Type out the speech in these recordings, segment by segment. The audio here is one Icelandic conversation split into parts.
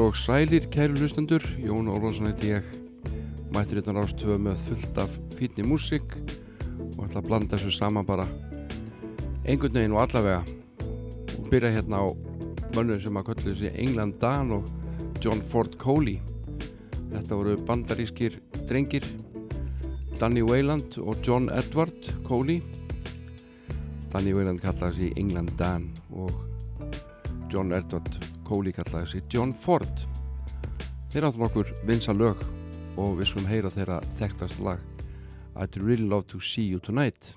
Og sælir, kæru hlustendur, Jón Ólvarsson heiti ég, mættir hérna rástöfu með fullt af fítni músík og ætla að blanda þessu saman bara einhvern veginn og allavega og byrja hérna á mönnu sem að köllu þessi England Dan og John Ford Coley. Þetta voru bandarískir drengir, Danny Wayland og John Edward Coley. Danny Wayland kallaði þessi England Dan og John Edward Coley kallaði sig John Ford. Þeir áttum okkur vinsa lög og við skulum heyra þeirra þekktast lag I'd really love to see you tonight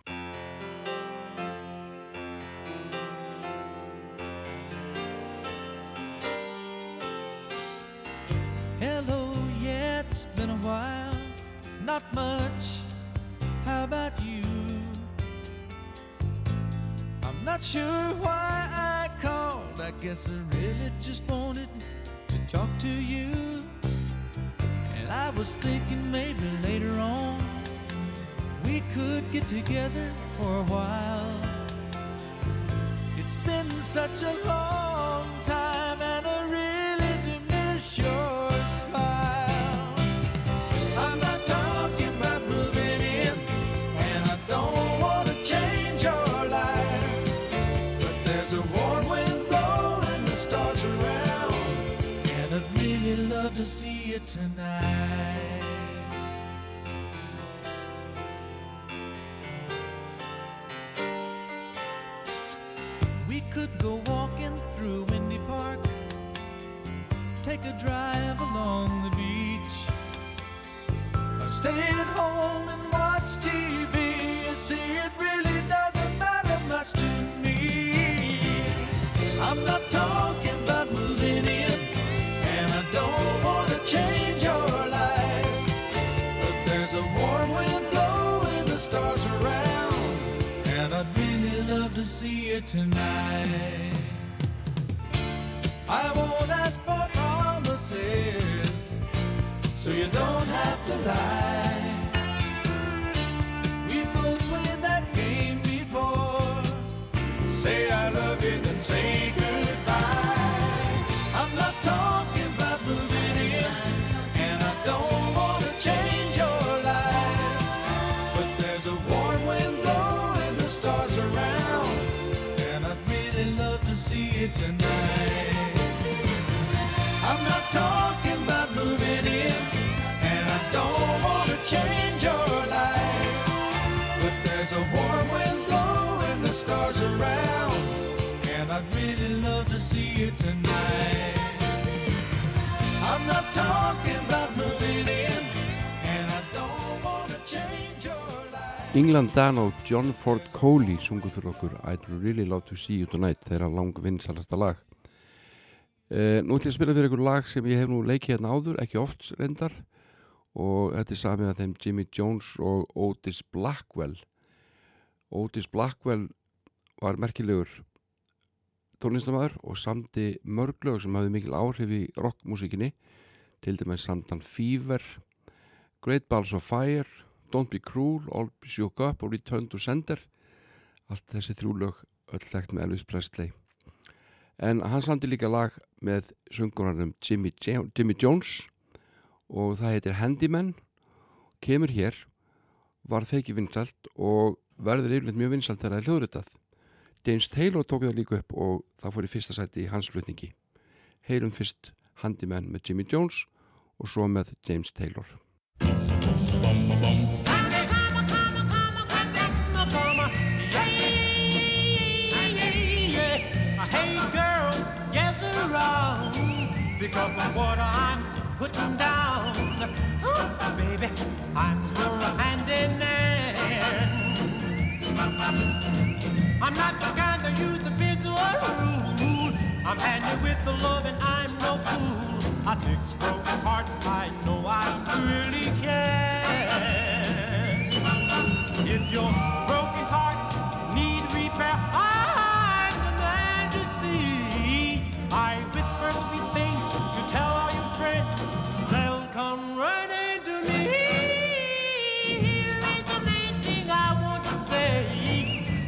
to see you tonight. I won't ask for promises, so you don't have to lie. We both played that game before. Say I love you, then say to tonight. I'm not talking about moving in, and I don't want to change your life. But there's a warm wind blowing the stars around, and I'd really love to see you tonight. I'm not talking about moving in, England Dan og John Ford Coley sungu fyrir okkur I'd really love to see you tonight þeirra lang vinsalasta lag. Uh, Nú ætlum ég að spila fyrir ykkur lag sem ég hef nú leikið hérna áður, ekki oft reyndar og þetta er samið að þeim Jimmy Jones og Otis Blackwell. Otis Blackwell var merkilegur tónlistamæður og samti mörglög sem hafði mikil áhrif í rockmusíkinni til dæmis samtan Fever Great Balls of Fire Don't Be Cruel, All Shook Up og Return to Sender. Allt þessi þrjúlög öll þekkt með Elvis Presley. En hann samti líka lag með sungurarnum Jimmy, Jimmy Jones og það heitir Handyman. Kemur hér var þeiki vinsalt og verður yfirleitt mjög vinsalt þegar það er hljóðritað. James Taylor tók það líka upp og það fór í fyrsta sæti í hans flutningi. Heyrum fyrst Handyman með Jimmy Jones og svo með James Taylor. Hey because of what I'm putting down. Ooh, baby, I'm still a handyman. I'm not the kind that use a pencil or a rule. I'm handy with the love and I'm no fool. I fix broken hearts, I know I really can. If your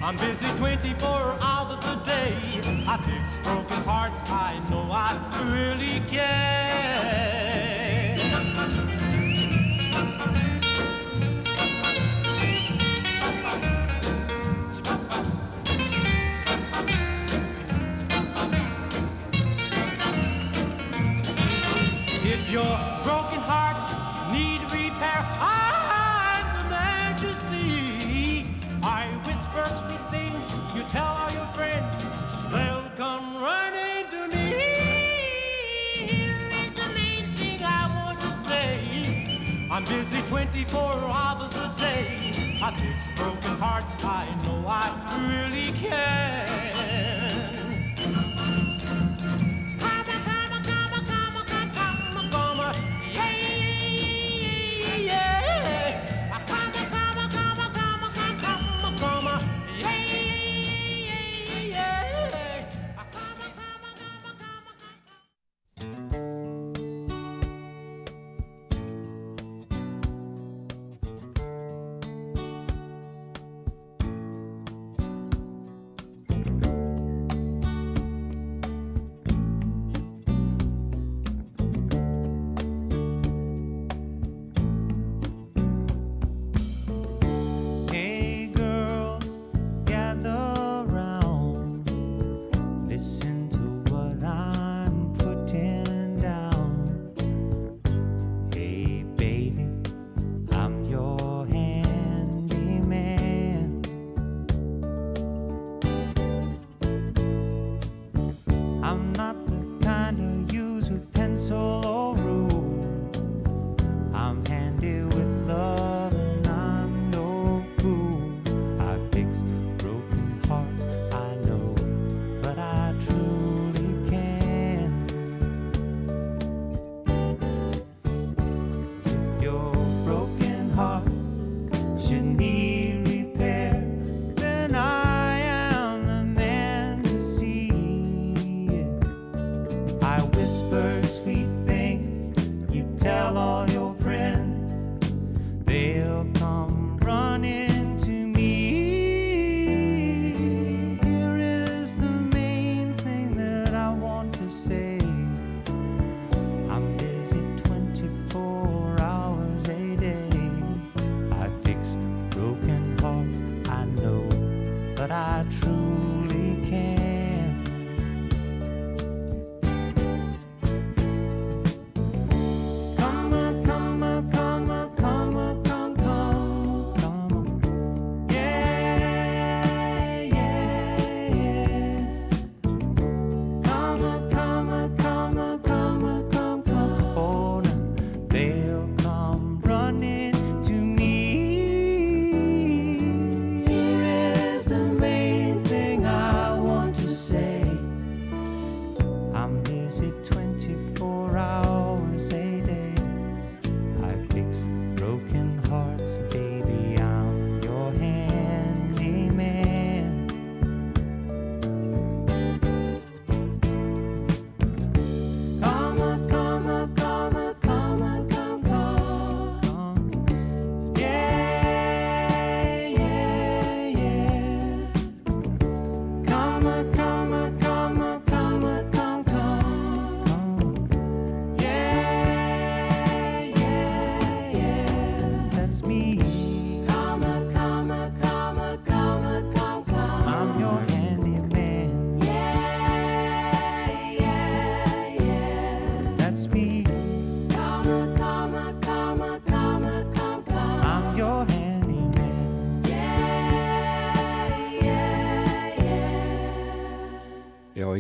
I'm busy 24 hours a day. I fix broken hearts, I know I really care. If you're Busy 24 hours a day. I fix broken hearts. I know I really care.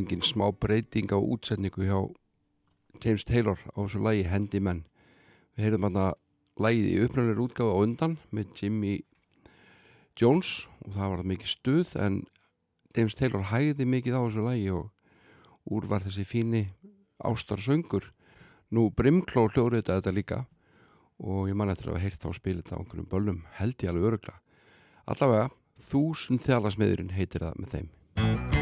engin smá breyting á útsetningu hjá James Taylor á þessu lægi Handyman við heyrðum hann að lægið í uppröðleir útgáða undan með Jimmy Jones og það var mikið stuð en James Taylor hæði mikið á þessu lægi og úr var þessi fíni ástarsöngur. Nú Brimkló hljóður þetta þetta líka og ég man eftir að hafa heyrt þá spil þetta á einhverjum bölum held ég alveg örugla allavega Þúsund þjálasmiðurinn heitir það með þeim.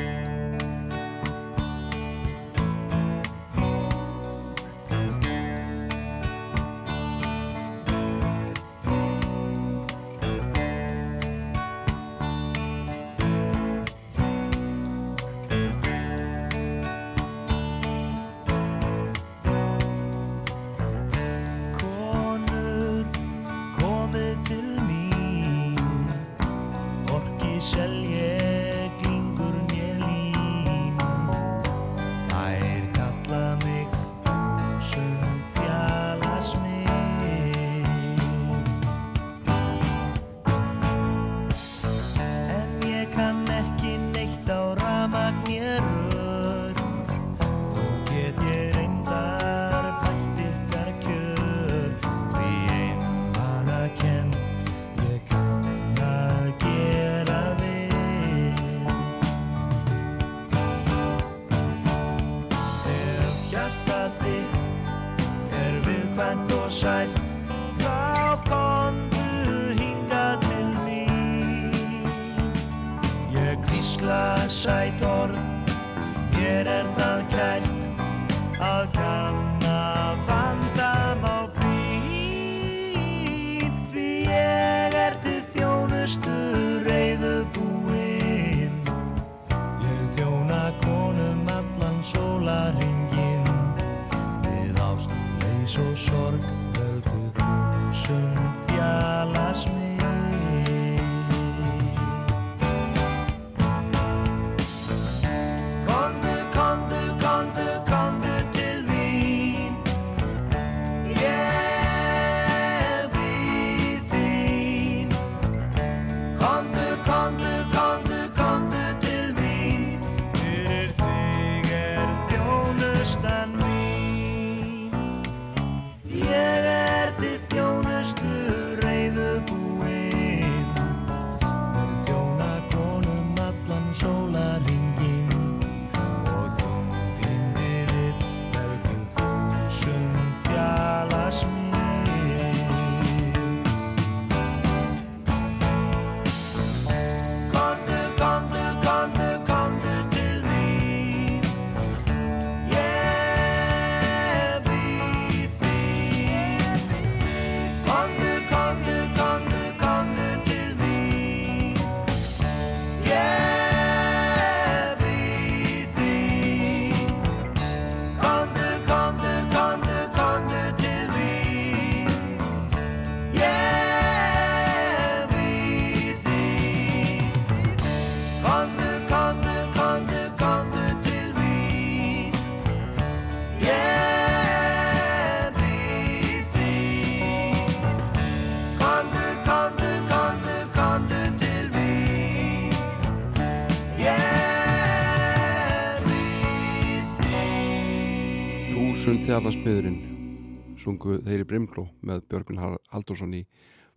Fjallarsbyðurinn sungu þeirri Brimgló með Björgun Haldursson í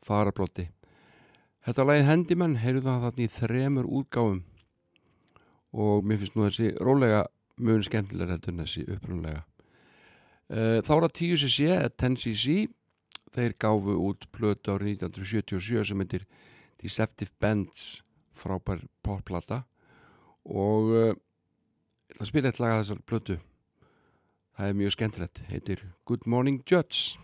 farablotti Þetta lagið Handyman heyrðu það þarna í þremur útgáfum. Og mér finnst nú þessi rólega mjög skemmtilega heldur en þessi upprunlega Þára 10cc, 10cc þeir gáfu út blötu árið 1977 sem heitir Deceptive Bands frábær popplata. Og eh, ég ætla að spila eitthvað að þessar blötu það er mjög skemmtilegt. Heitir Good Morning Judge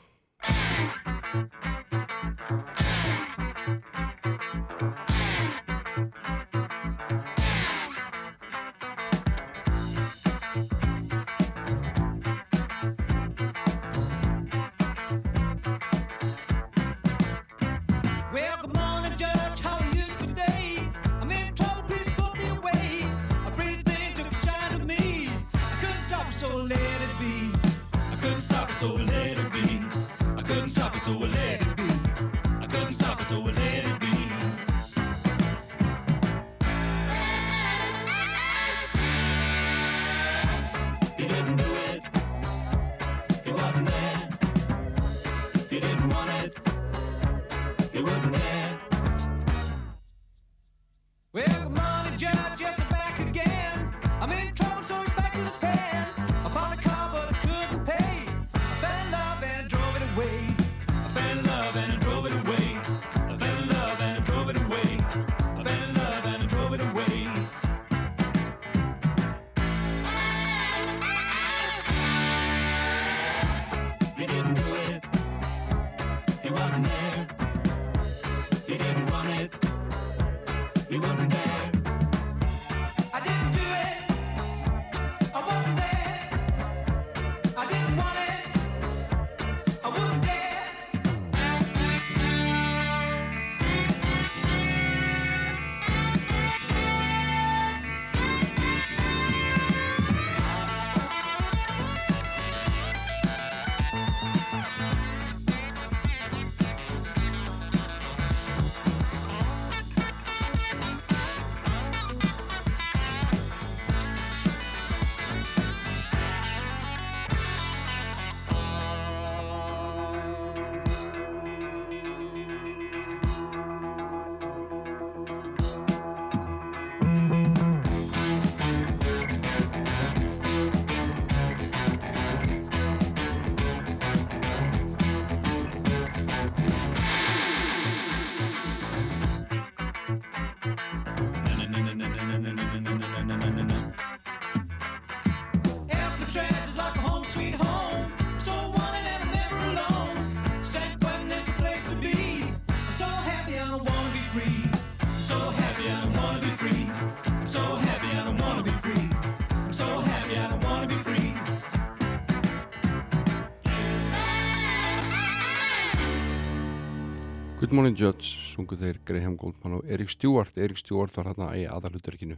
Good Morning Judge sungu þeir Graham Goldman og Erik Stewart. Erik Stewart var hérna í aðalhuturkinu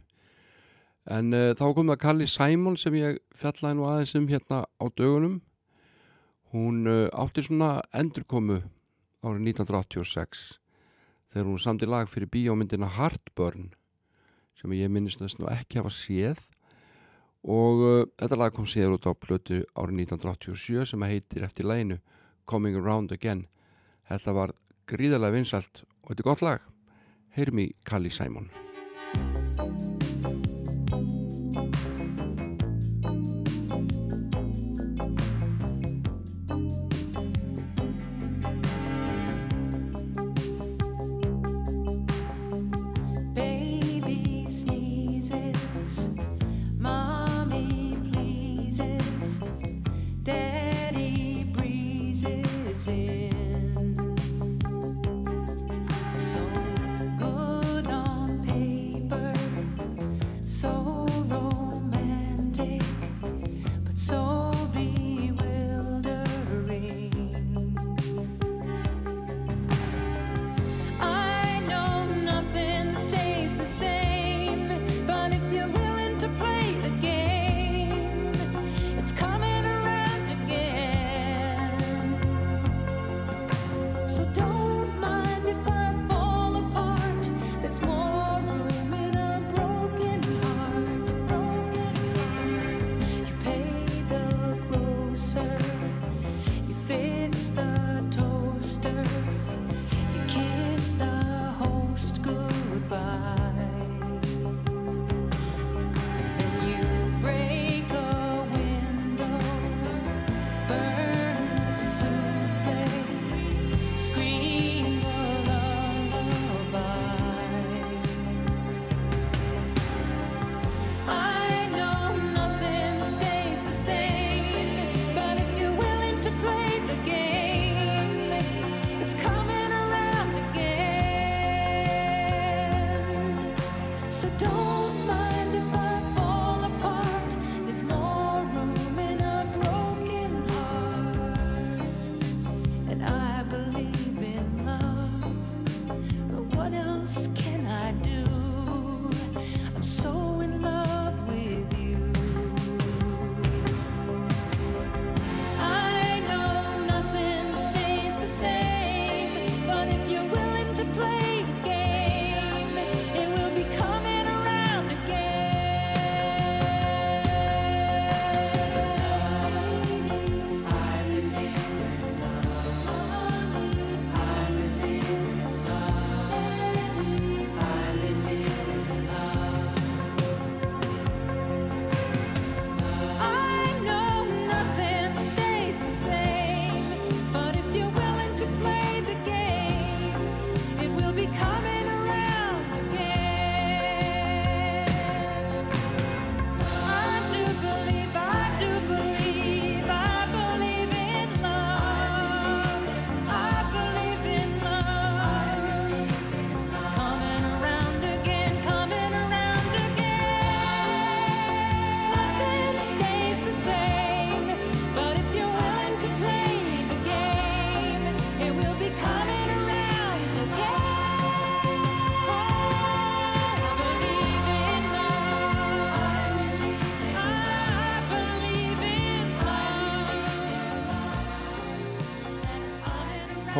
en uh, þá kom það Kalli Simon sem ég fjallaði nú aðeins um hérna á dögunum. Hún uh, átti svona endurkomu árið 1986 þegar hún samdi lag fyrir bíómyndina Heartburn sem ég minnist næst nú ekki hafa séð. Og uh, þetta lag kom séður út á plötu árið 1987 sem heitir eftir læginu Coming Around Again. Þetta var gríðarlega vinsalt og þetta er gott lag. Heyrum í Kalli Simon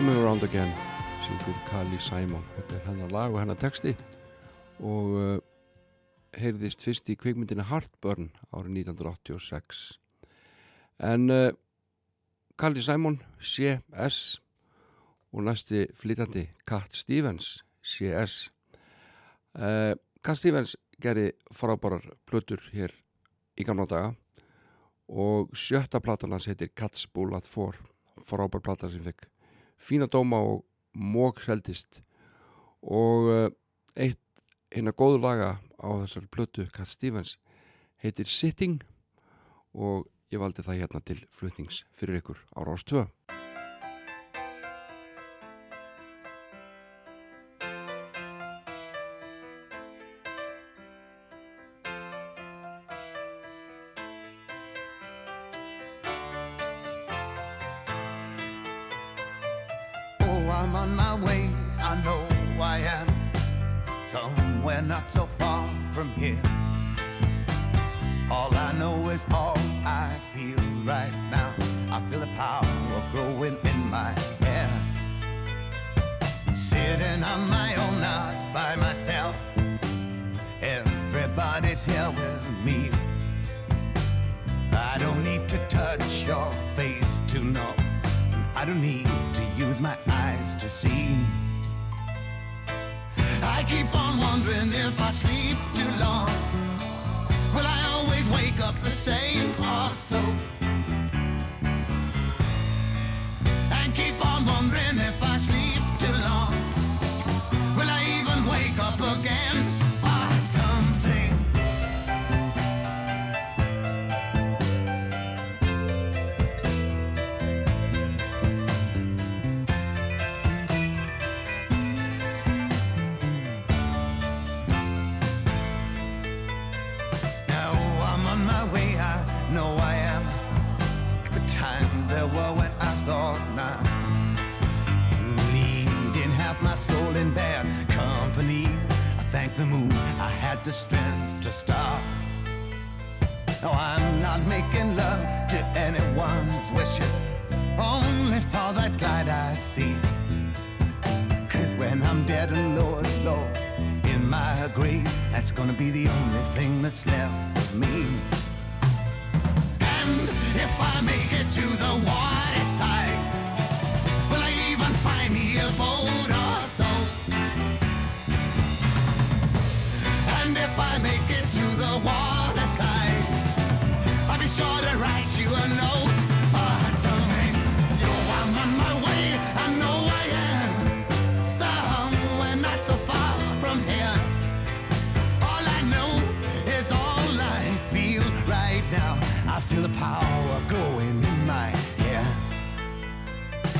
coming around Again syngur Kalli Simon. Þetta er hennar lag og hennar texti. Og uh, heyrðist fyrst í kvikmyndinu Heartburn árið 1986 en uh, Kalli Simon CS og næsti flytandi Cat Stevens CS uh, Cat Stevens gerði frábærar plötur hér í gamla daga. Og sjötta platan hans heitir Cat's Bullet 4 frábær plata sem fekk fína dóma og mók seldist. Og uh, eitt eina góðu laga á þessari plötu Cat Stevens heitir Sitting og ég valdi það hérna til flutnings fyrir ykkur á Rás the strength to stop. No, I'm not making love to anyone's wishes, only for that light I see. Cause when I'm dead and Lord, Lord, in my grave, that's gonna be the only thing that's left of me. And if I make it to the water sure to write you a note or something. Yo, I'm on my way, I know I am. Somewhere not so far from here. All I know is all I feel right now. I feel the power going in my hair.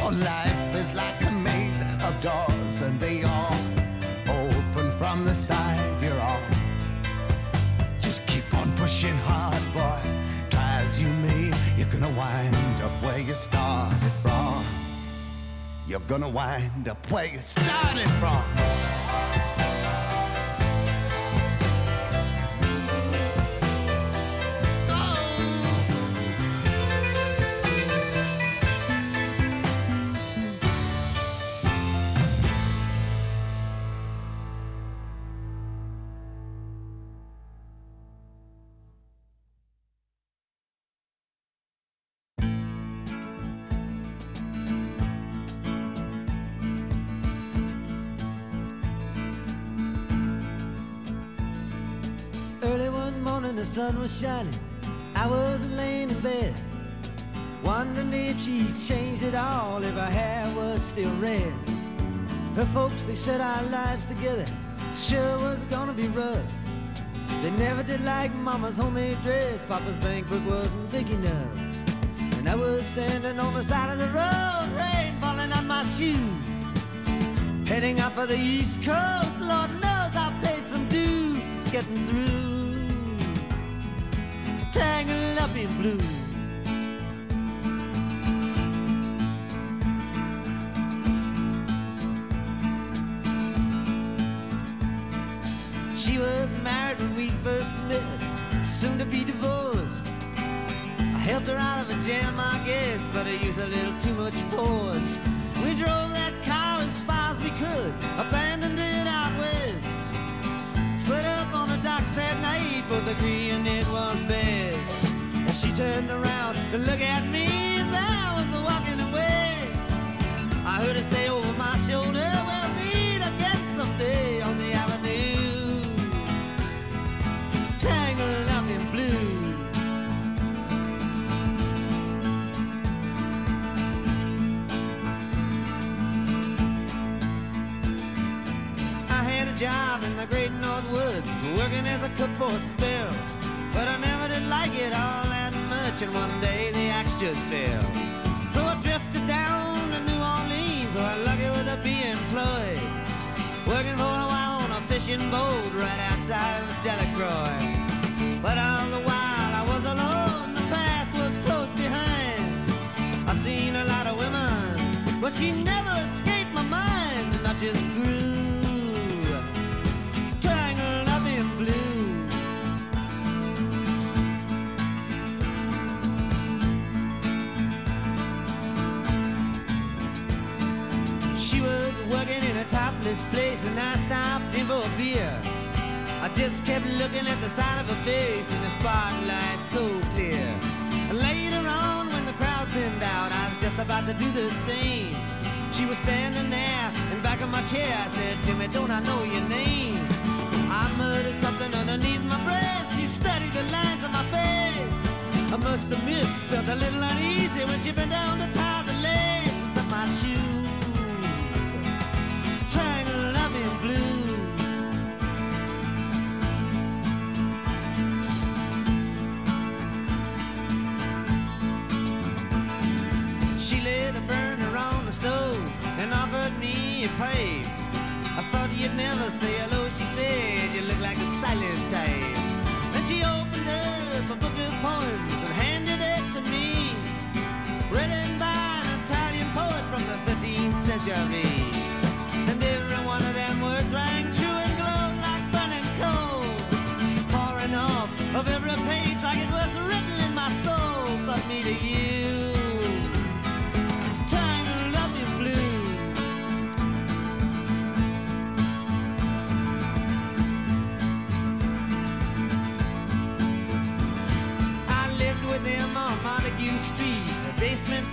Oh, life is like a maze of doors, and they all open from the side you're on. Just keep on pushing hard, boy. Gonna wind up where you started from. You're gonna wind up where you started from. The sun was shining. I was laying in bed, wondering if she'd changed it all, if her hair was still red. Her folks, they said our lives together sure was gonna be rough. They never did like Mama's homemade dress. Papa's bank book wasn't big enough. And I was standing on the side of the road, rain falling on my shoes. Heading up for the East Coast, Lord knows I paid some dues getting through. Tangled up in blue. She was married when we first met, soon to be divorced. I helped her out of a jam, I guess, but I used a little too much force. We drove that car as far as we could, abandoned it out west. Split up docks at night, both agreeing it was best. And she turned around to look at me as I was walking away. I heard her say over my shoulder, we'll job in the great North Woods, working as a cook for a spell. But I never did like it all that much, and one day the axe just fell. So I drifted down to New Orleans, where I lucky with a be employed. Working for a while on a fishing boat right outside of Delacroix. But all the while I was alone, the past was close behind. I seen a lot of women, but she never escaped my mind. And I just grew, topless place, and I stopped in for a beer. I just kept looking at the side of her face in the spotlight so clear. Later on, when the crowd thinned out, I was just about to do the same. She was standing there in back of my chair. I said, Timmy, don't I know your name? I muttered something underneath my breath. She studied the lines on my face. I must admit, felt a little uneasy when she bent down to tie the laces of my shoe. Me a. I thought you'd never say hello, she said. You look like a silent type. Then she opened up a book of poems and handed it to me. Written by an Italian poet from the 13th century.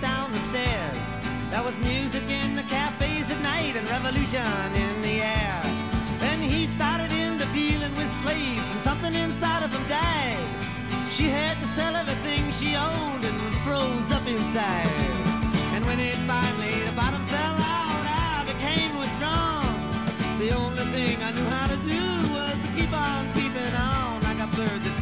Down the stairs. There was music in the cafes at night and revolution in the air. Then he started into dealing with slaves and something inside of him died. She had to sell everything she owned and froze up inside. And when it finally, the bottom fell out, I became withdrawn. The only thing I knew how to do was to keep on keeping on like a bird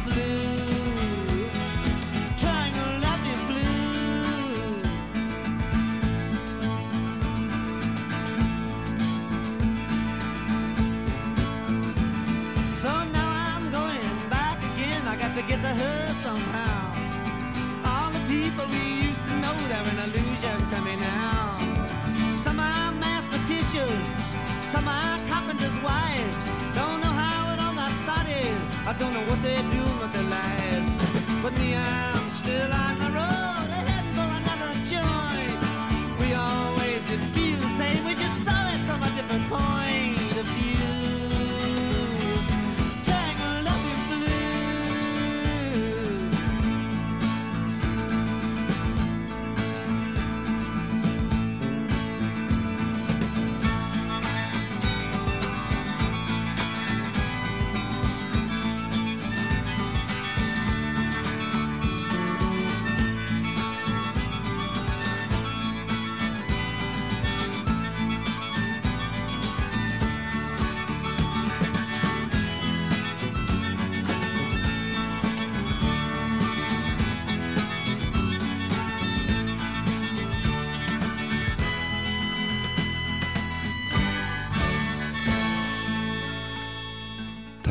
some are carpenters' wives. Don't know how it all got started. I don't know what they're doing with their lives. But me, I'm still on the road,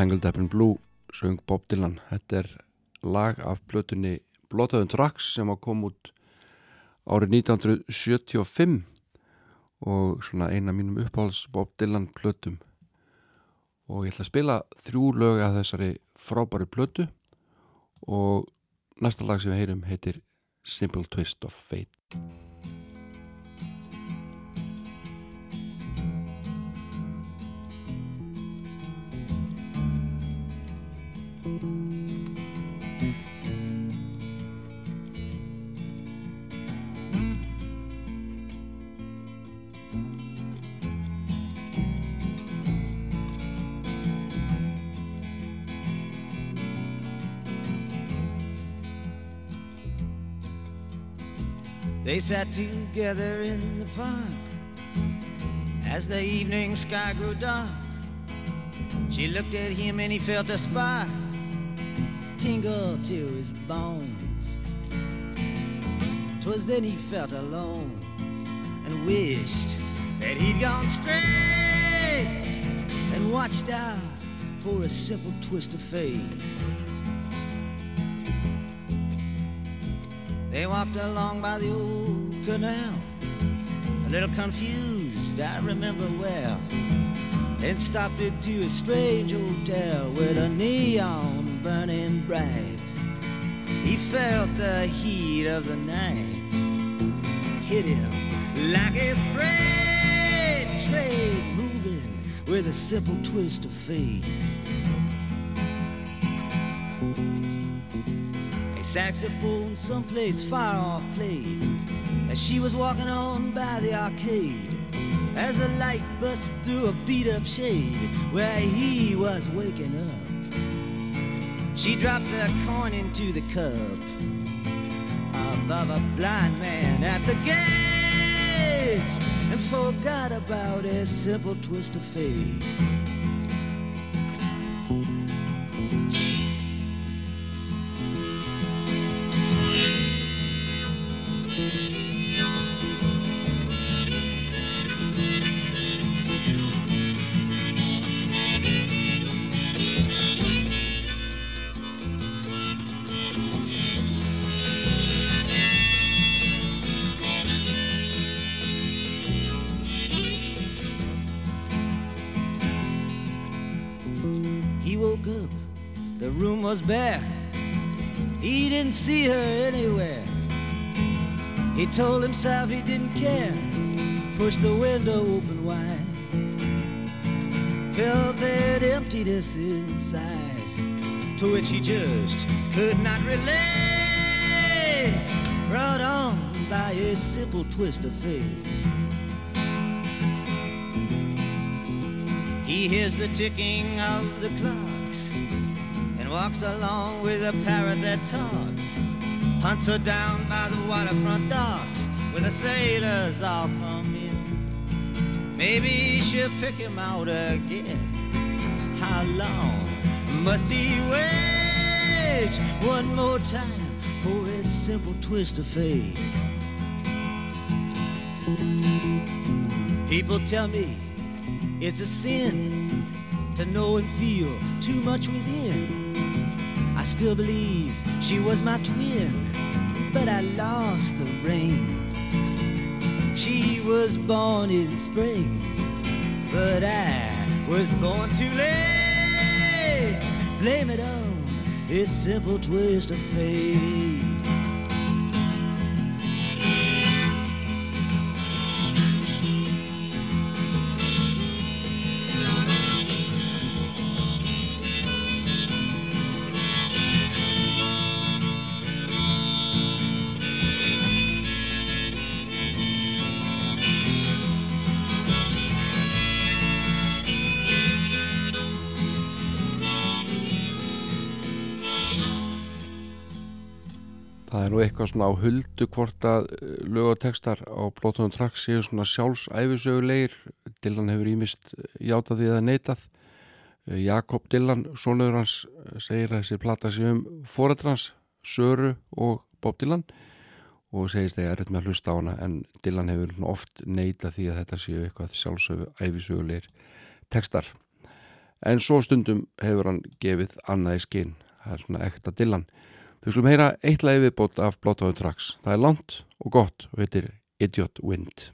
Tangled Up in Blue söng Bob Dylan. Þetta er lag af blötunni Blotaðun Tracks sem kom út árið 1975 og svona eina mínum uppáhalds Bob Dylan blötum og ég ætla að spila þrjú lög af þessari frábæri blötu og næsta lag sem við heyrum heitir Simple Twist of Fate They sat together in the park as the evening sky grew dark. She looked at him and he felt a spark tingle to his bones. 'Twas then he felt alone and wished that he'd gone straight and watched out for a simple twist of fate. They walked along by the old canal, a little confused I remember well, Then stopped into a strange hotel with a neon burning bright. He felt the heat of the night hit him like a freight train moving with a simple twist of fate. Saxophone someplace far off played as she was walking on by the arcade. As the light bust through a beat up shade where he was waking up, she dropped a coin into the cup above a blind man at the gates and forgot about a simple twist of fate. He didn't see her anywhere. He told himself he didn't care. Pushed the window open wide. Felt that emptiness inside, to which he just could not relate. Brought on by a simple twist of fate. He hears the ticking of the clocks and walks along with a parrot that talks. Hunts her down by the waterfront docks where the sailors all come in. Maybe she'll pick him out again. How long must he wait? One more time for a simple twist of fate. People tell me it's a sin to know and feel too much within. I still believe she was my twin, but I lost the ring. She was born in spring, but I was born too late. Blame it on this simple twist of fate. Eitthvað svona á huldu hvort að eh, lög og textar á Blótunum Trakk séu svona sjálfsæfisögulegir. Dylan hefur ímist játað því eða neitað. Eh, Jakob Dylan, sonur hans, eh, segir að þessi plata sig um fórætrans, Söru og Bob Dylan og segist þegar er með að hlusta á hana en Dylan hefur oft neitað því að þetta séu eitthvað sjálfsæfisögulegir textar. En svo stundum hefur hann gefið annað í skinn. Það er svona ekta Dylan. Við skulum heyra eitt lagi viðbót af Blótáðun Tracks. Það er langt og gott og heitir Idiot Wind.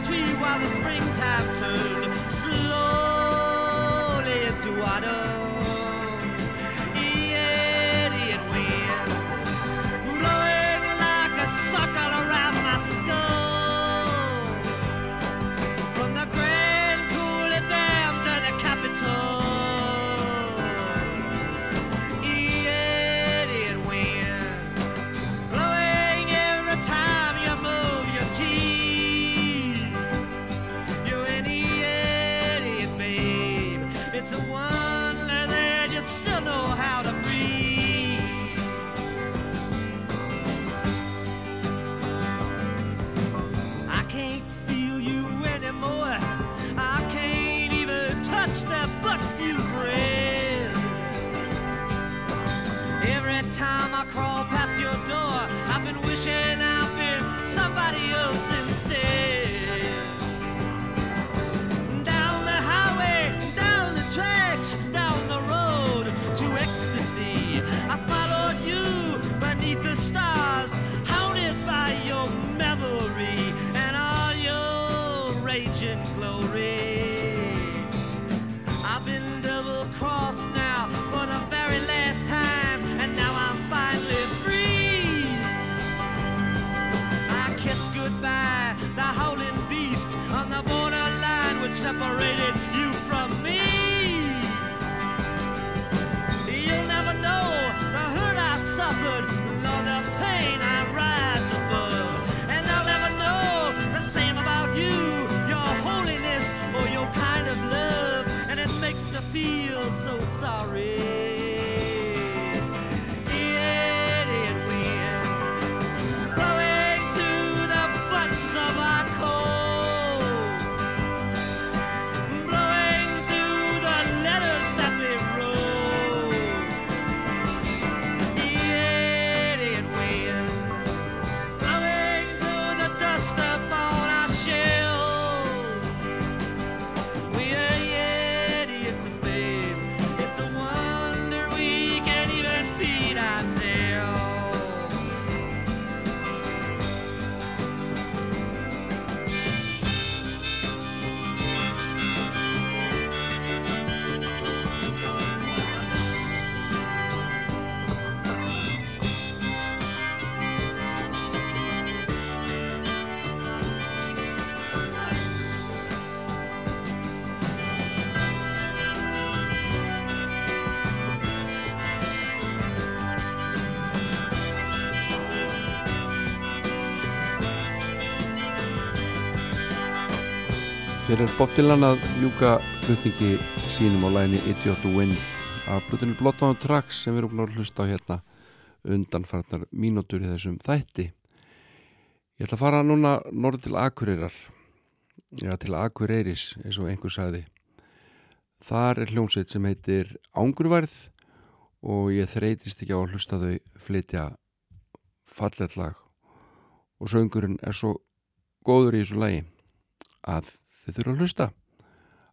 Tree while the springtime turned adios Hér er Bob Dylan að ljúka hlutningi sínum á læni Idiot to Win af blutinu Blottaðan Trax sem við erum að hlusta á hérna undanfarnar mínútur í þessum þætti. Ég ætla að fara núna norð til Akureyrar eða til Akureyris eins og einhver sagði. Þar er hljómsveit sem heitir Ángurværð og ég þreytist ekki á að hlusta þau flytja falletlag og söngurinn er svo góður í þessu lægi að þið þurfa að hlusta.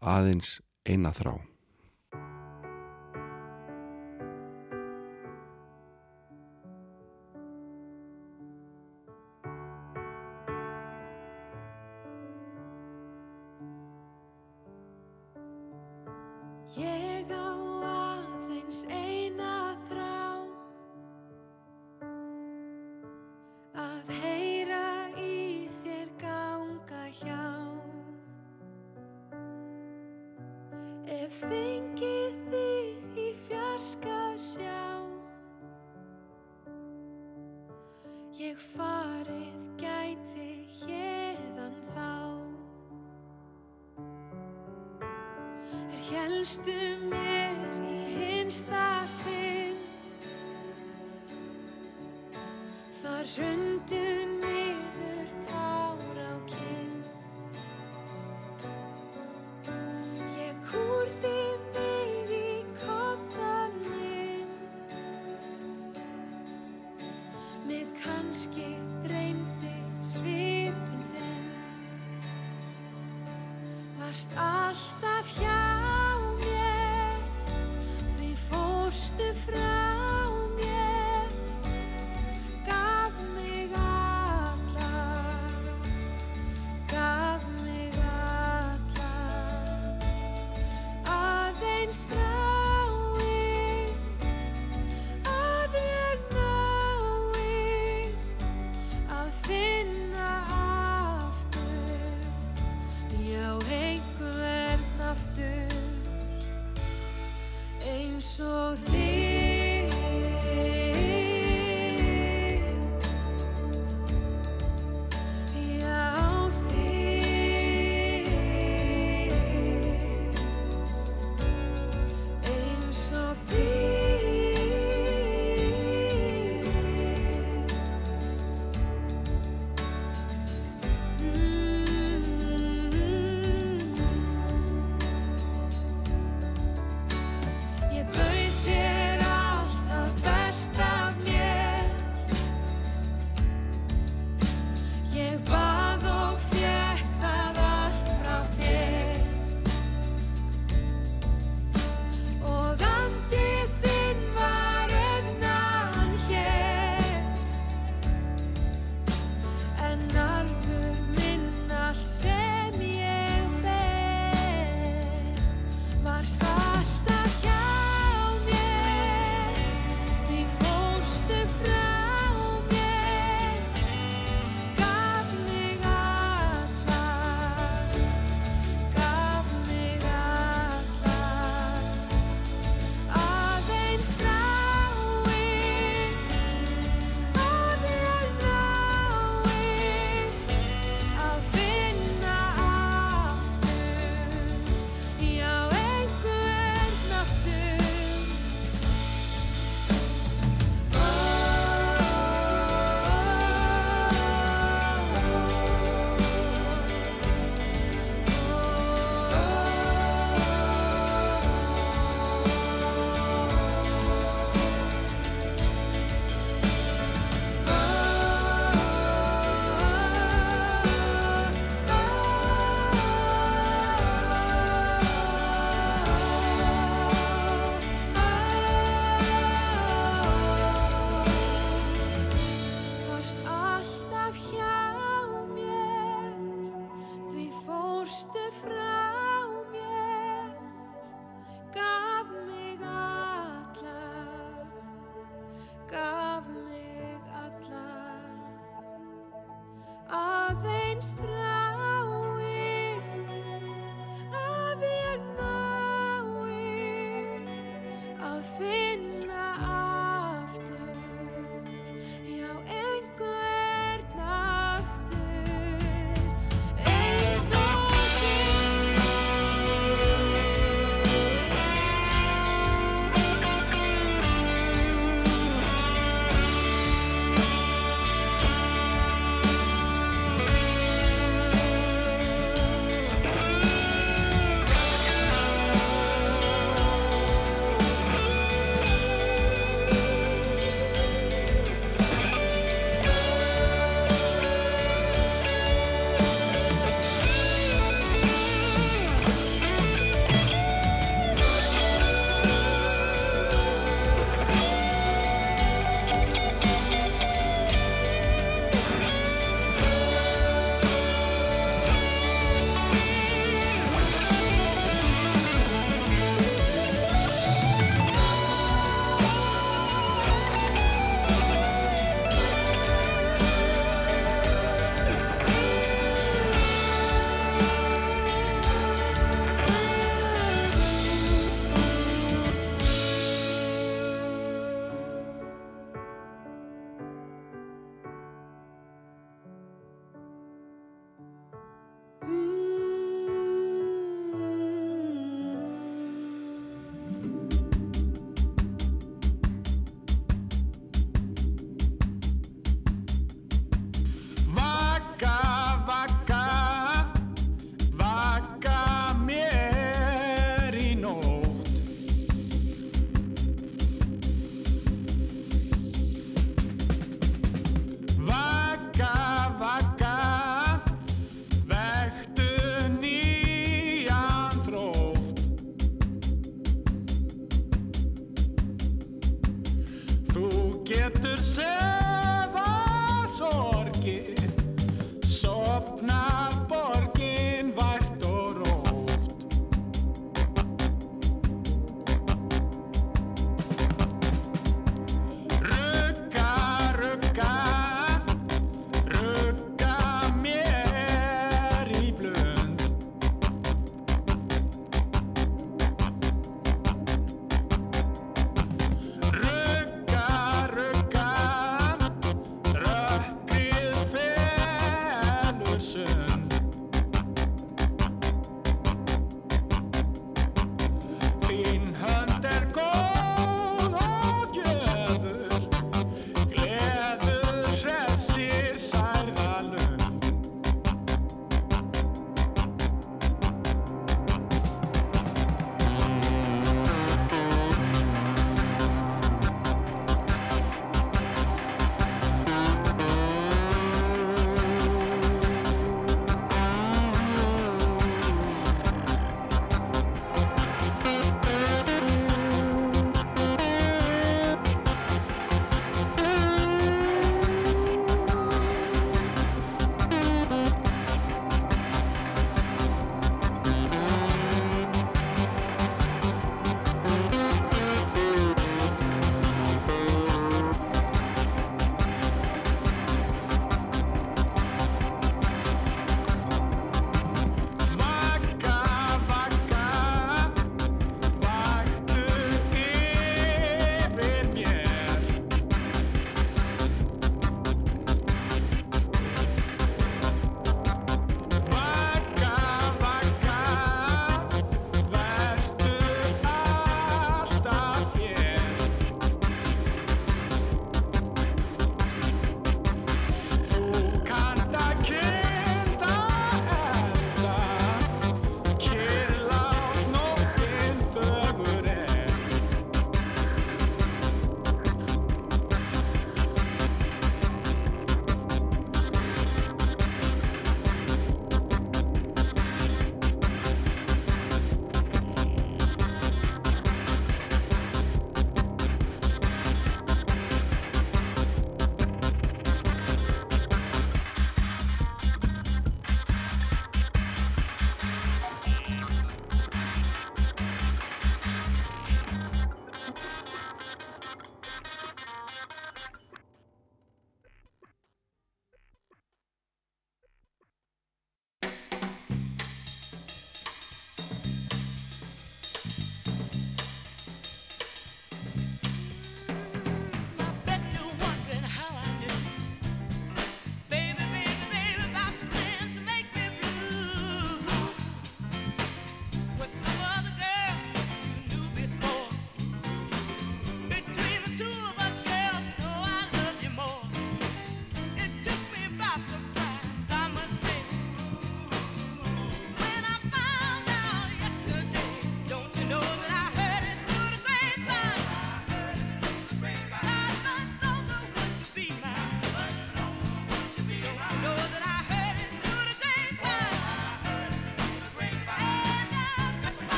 Aðeins eina þrá.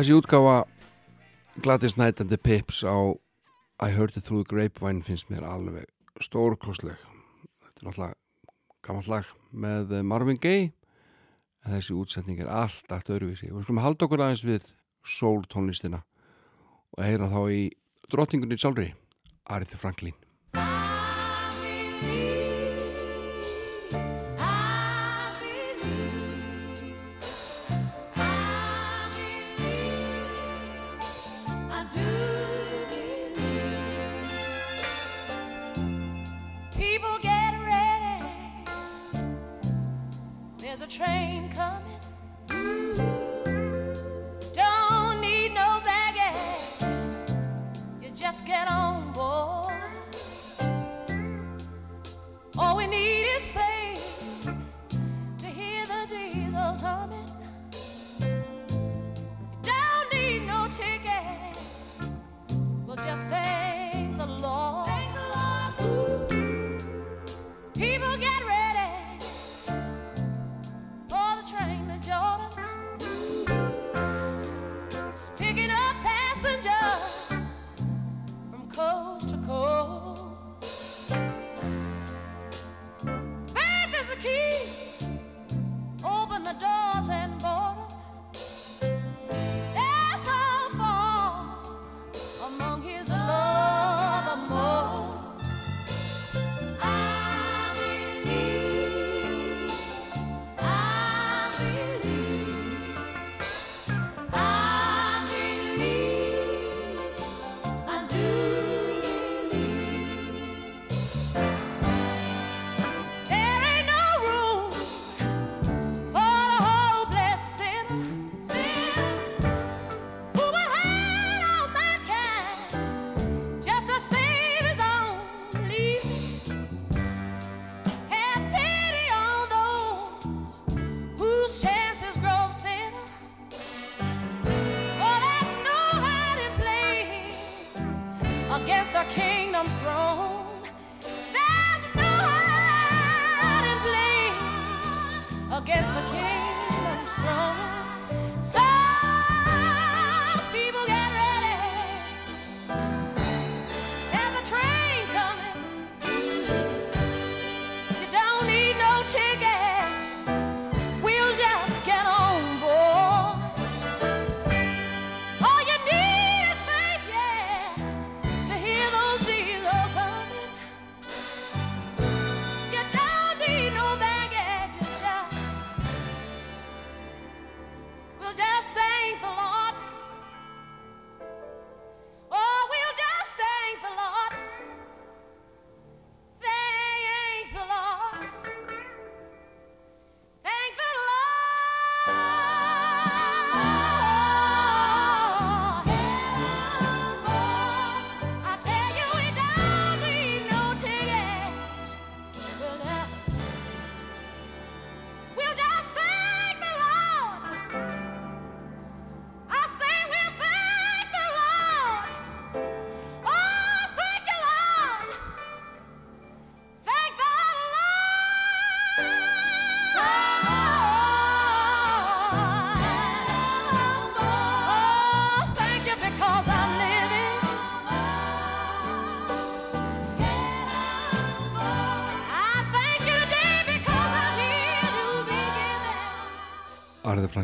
Þessi útgáfa Gladys Knight and the Pips á I Heard It Through the Grapevine finnst mér alveg stórkostleg. Þetta er náttúrulega gammalt lag með Marvin Gaye. En þessi útsetning er allt allt öðruvísi. Og við skulum halda okkur aðeins við soul tónlistina og heyra þá í drottningunni sjálfri Aretha Franklin this place.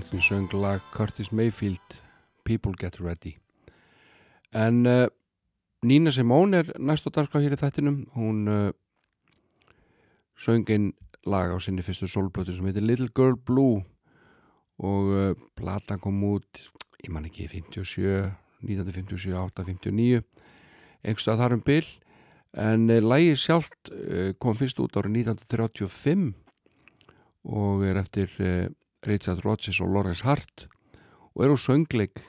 Franklin söng lag Curtis Mayfield People Get Ready. En uh, Nína Simone er næst á dagskrá hér í þættinum. Hún uh, söng einn lag á sinni fyrstu solblötu sem heitir Little Girl Blue. Og uh, platan kom út ég man ekki 57 1957, 8, 59 einhverstað þar um bil. En lagið sjálft kom fyrst út árið 1935 og er eftir Richard Rodgers og Lawrence Hart og er á söngleik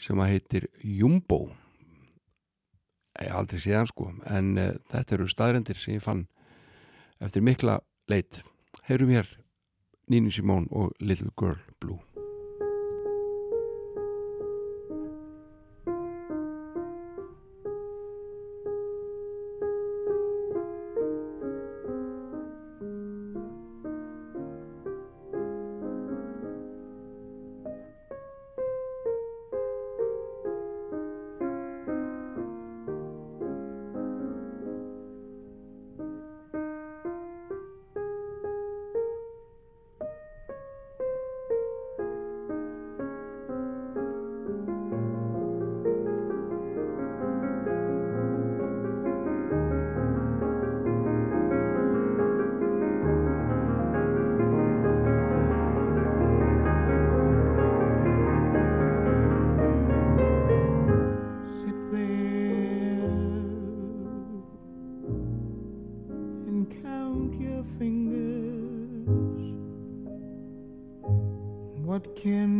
sem að heitir Jumbo. Ég aldrei séð hann sko en uh, þetta eru staðrendir sem ég fann eftir mikla leit. Heyrum hér Nini Simone og Little Girl Blue can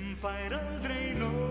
sem fær aldrei nóg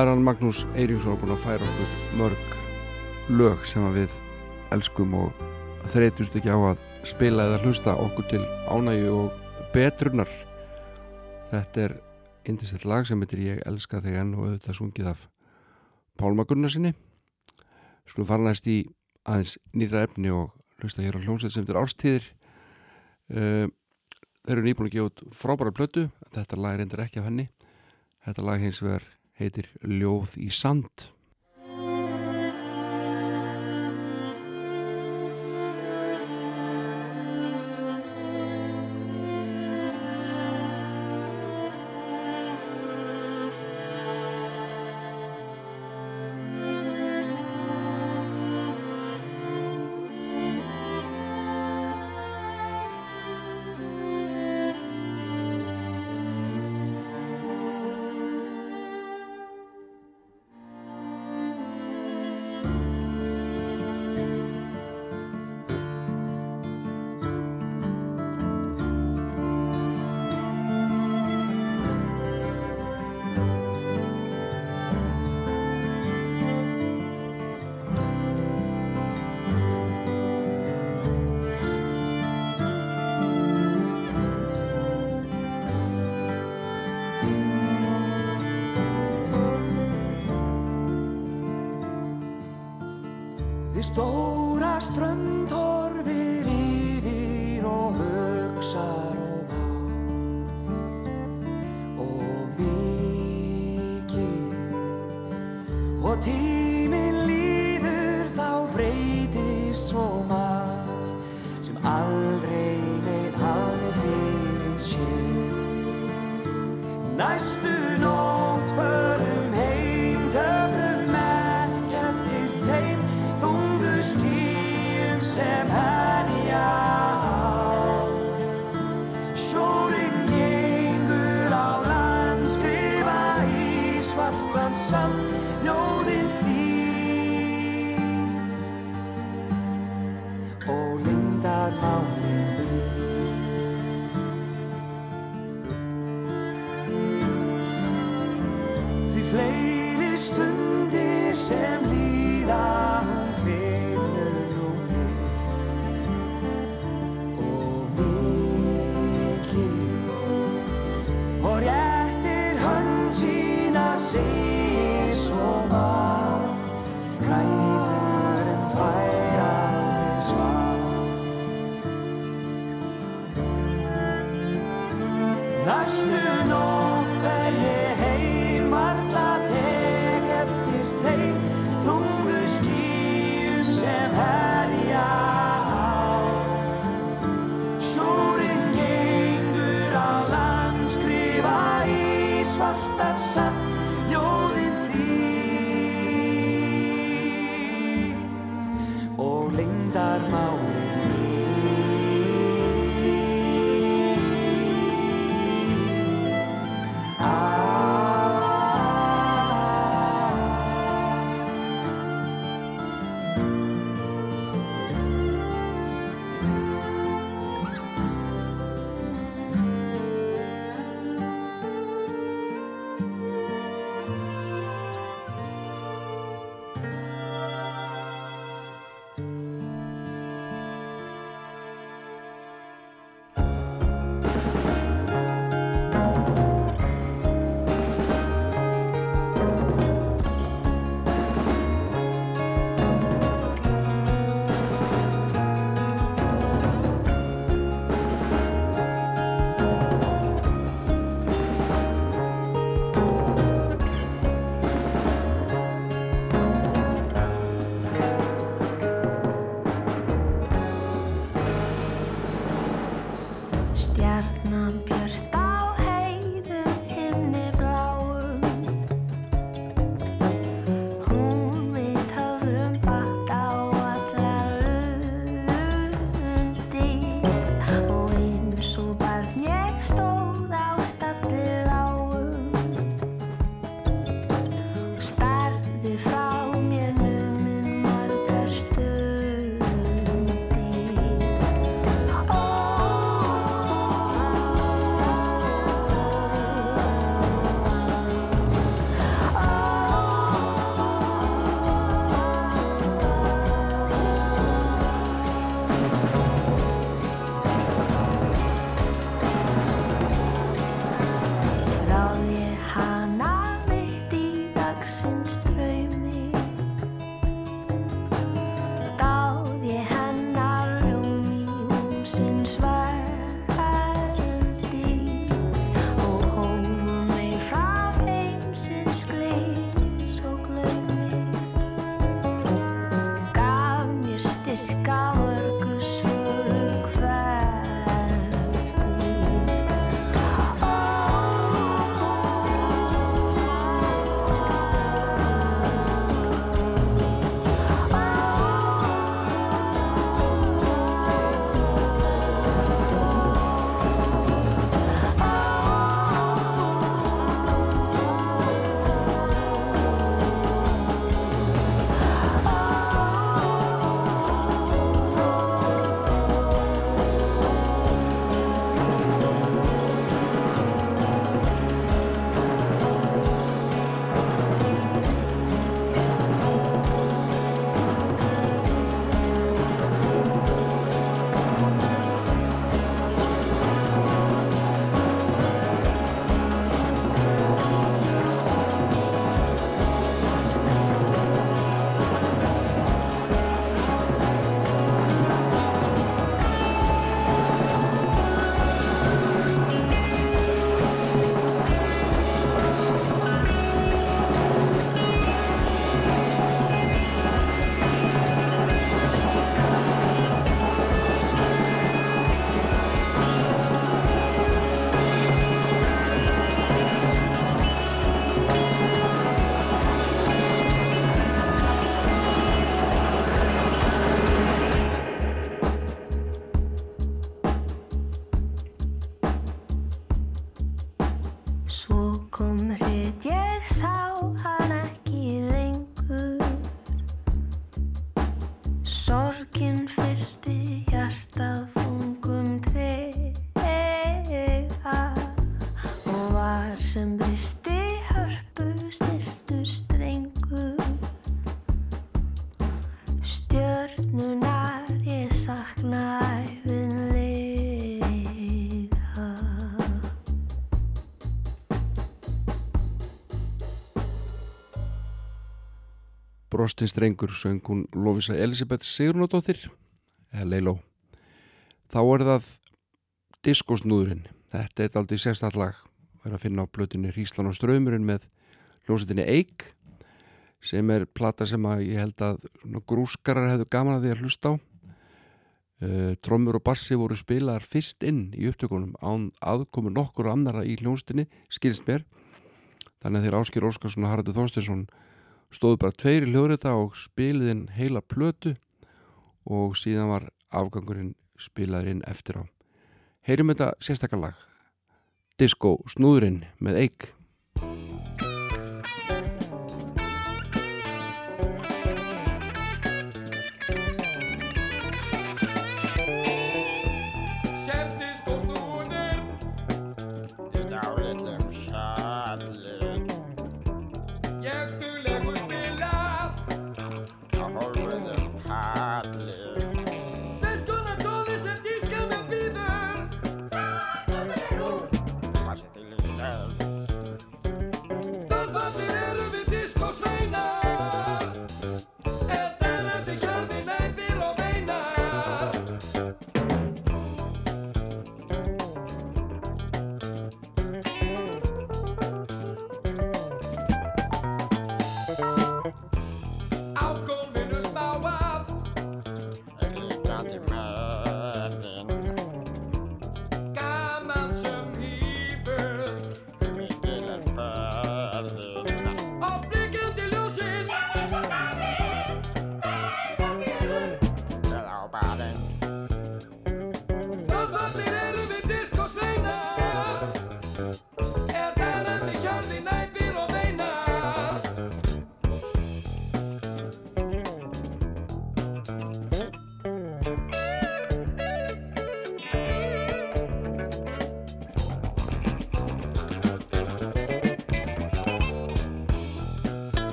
Hvað er hann Magnús Eiríksson búin að færa okkur mörg lög sem við elskum og þreytumst ekki á að spila eða hlusta okkur til ánægju og betrunar. Þetta er indislegt lag sem heitir Ég elska þig enn og auðvitað sungið af Pálma Gunnarsinni Skulum fara næst í aðeins nýra efni og hlusta hér á hljómsveit sem þetta er árstíðir. Uh, Þeir eru nýbúin að gefa út frábæra plötu Þetta lag er endur ekki af henni. Þetta lag hins vegar heitir Ljóð í sand Brostins drengur söng hún Lovisa Elisabeth Sigrunadóttir eða Leiló þá er það diskosnúðurinn. Þetta er aldrei sérstallag verið að finna á blötinni Hríslan og ströymurinn með ljósetinni Eik sem er plata sem að ég held að grúskarar hefðu gaman að því að hlusta á. Uh, trommur og bassi voru spilaðar fyrst inn í upptökunum án aðkomu nokkur annara í hljónstinni, skilst mér. Þannig að þeir Áskir Óskarsson og Haraldur Þorstinsson stóðu bara tveir í hljóðrita og spiliðin heila plötu. Og síðan var afgangurinn spilaðurinn eftir á. Heyrum þetta sérstakar lag. Disco snúðurinn með eig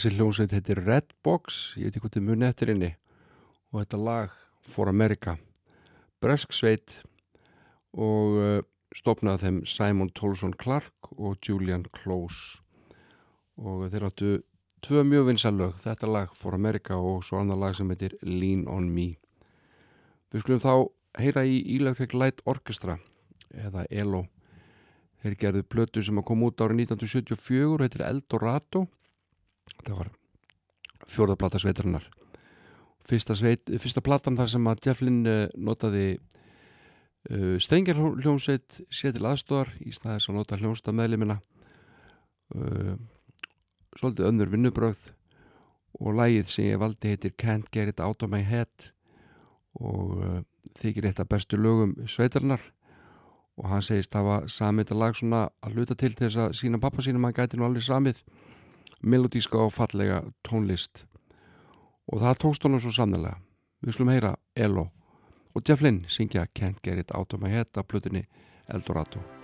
Þessi hljómsveit heitir Redbox, ég veit ekki hvað þið muni eftir henni og þetta lag For America. Bresk sveit og uh, stopnaði þeim Simon Tolson Clark og Julian Close og þeir áttu tvö mjög vinsalög, þetta lag For America og svo annar lag sem heitir Lean On Me. Við skulum þá heyra í Electric Light Orchestra eða ELO. Þeir gerðu plötu sem að koma út árið 1974, heitir Eldorado. Það var fjórðaplata sveitarinnar. Fyrsta, sveit, fyrsta platan þar sem að Jeff Lynne uh, notaði uh, stengjarhljómsveit sér til aðstóðar í staðis að nota hljómsveit meðlimina. Uh, svolítið önnur vinnubröð og lægið sem ég valdi heitir Can't Get It Out of My Head og uh, þykir eitt af bestu lögum sveitarnar og hann segist hafa samið þetta lag svona að hluta til til þess að sína pappa sínum hann gæti nú alveg samið melodíska og fallega tónlist. Og það tókst honum svo sannlega við skulum heyra Elo og Jeff Lynne syngja Can't Get It Out of My Head af plötunni Eldorado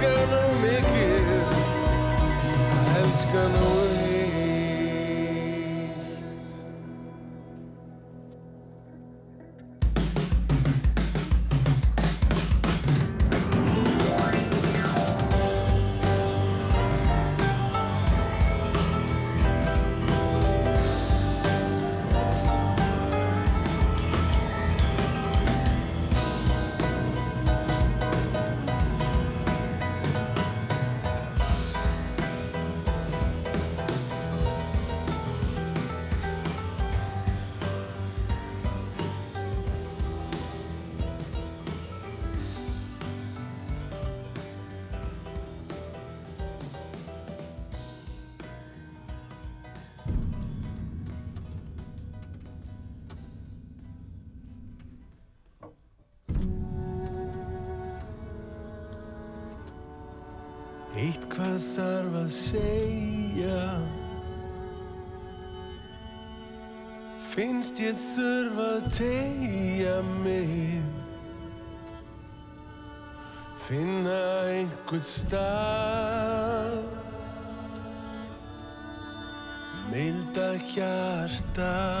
Girl. hvað þarf að segja. Finnst ég þurfa að tegja mig. Finna einhvern stað. Milda hjarta.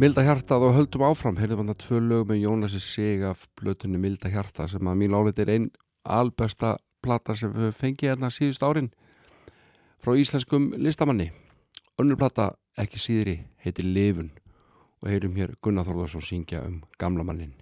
Milda hjartað og höldum áfram, heyrðum hann að tvö lög með Jónasi Sig af blötunni Milda hjartað sem að mín áleit er einn albesta plata sem við fengið hérna síðust árin frá íslenskum listamanni. Önnur plata, ekki síðri, heitir Lifun og heyrum hér Gunnar Þorðarsson syngja um gamla mannin.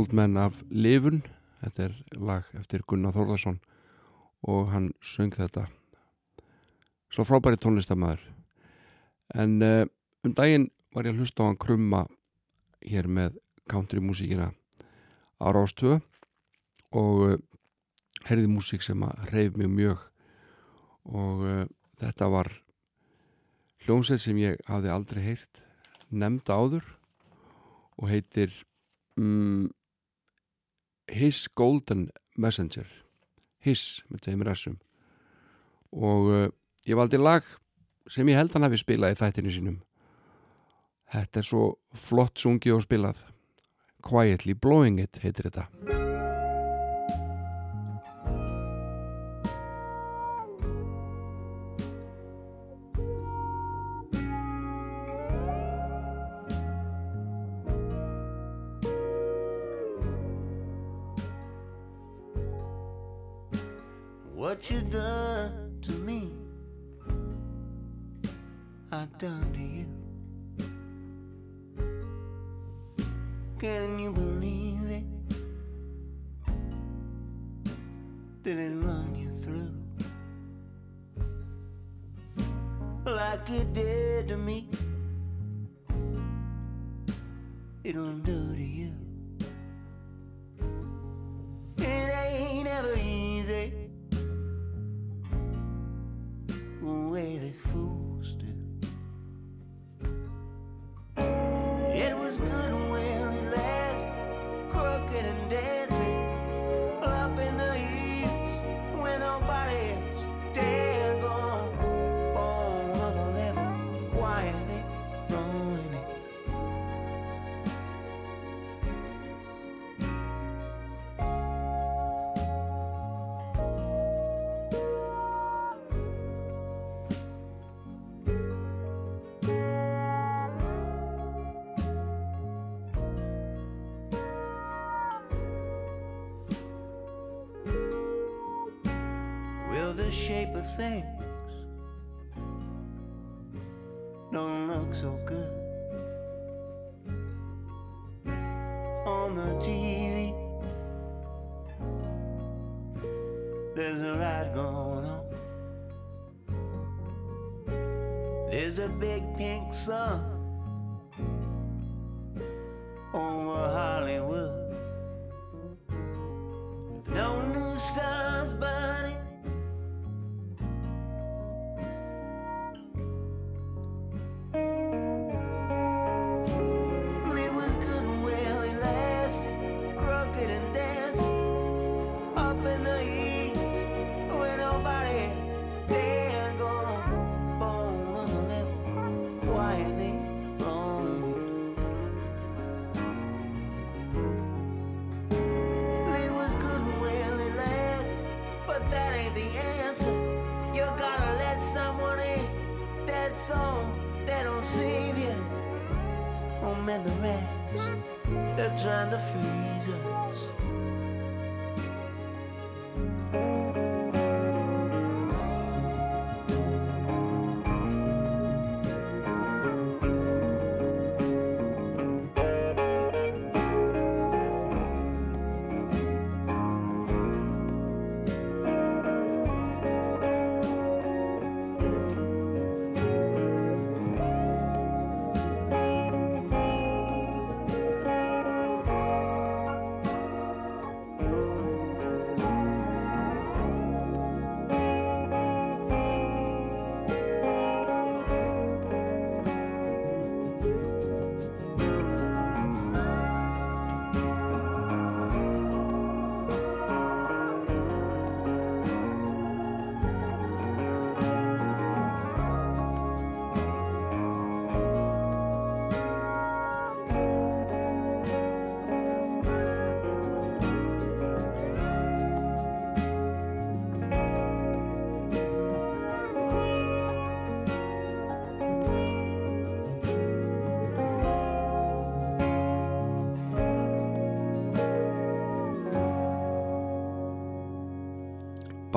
Old Men af Livun þetta er lag eftir Gunnar Þórðarsson og hann söng þetta. Svo frábæri tónlistamæður en uh, um daginn var ég að hlusta á hann krumma hér með country músíkina á Rás 2 og uh, heyrði músík sem að reyf mig mjög. Og uh, þetta var hljómsveit sem ég hafði aldrei heyrt nefnda áður og heitir um, His Golden Messenger. His með tveimur essum og uh, ég valdi lag sem ég held hann hafi spilað í þættinu sínum. Þetta er svo flott sungið og spilað. Quietly Blowing It heitir þetta What you done to me, I done to you. Can you believe it? Did it run you through like it did to me? It'll do to you. fool.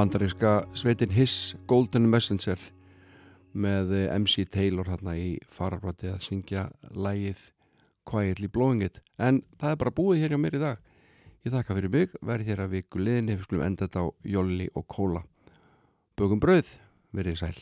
bandaríska sveitin His Golden Messenger með eh, MC Taylor hérna í fararblæti að syngja lægið Quietly Blowing It. En það er bara búið hér hjá mér í dag. Ég þakka fyrir mig, verð þér að viku liðinni. Við skulum enda þetta á jólli og kóla Bögum bröð, verið sæl.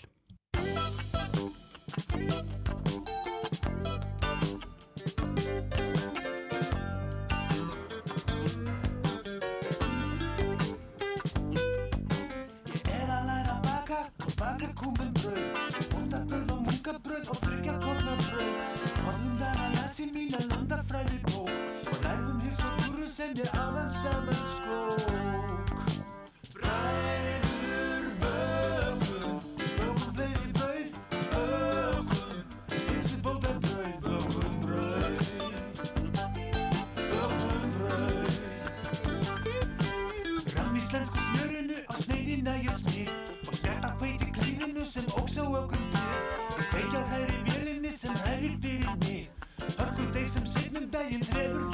á okkur mér Begja þær í vjölinni sem hægir fyrir mér Hörkuldeig sem signum daginn trefur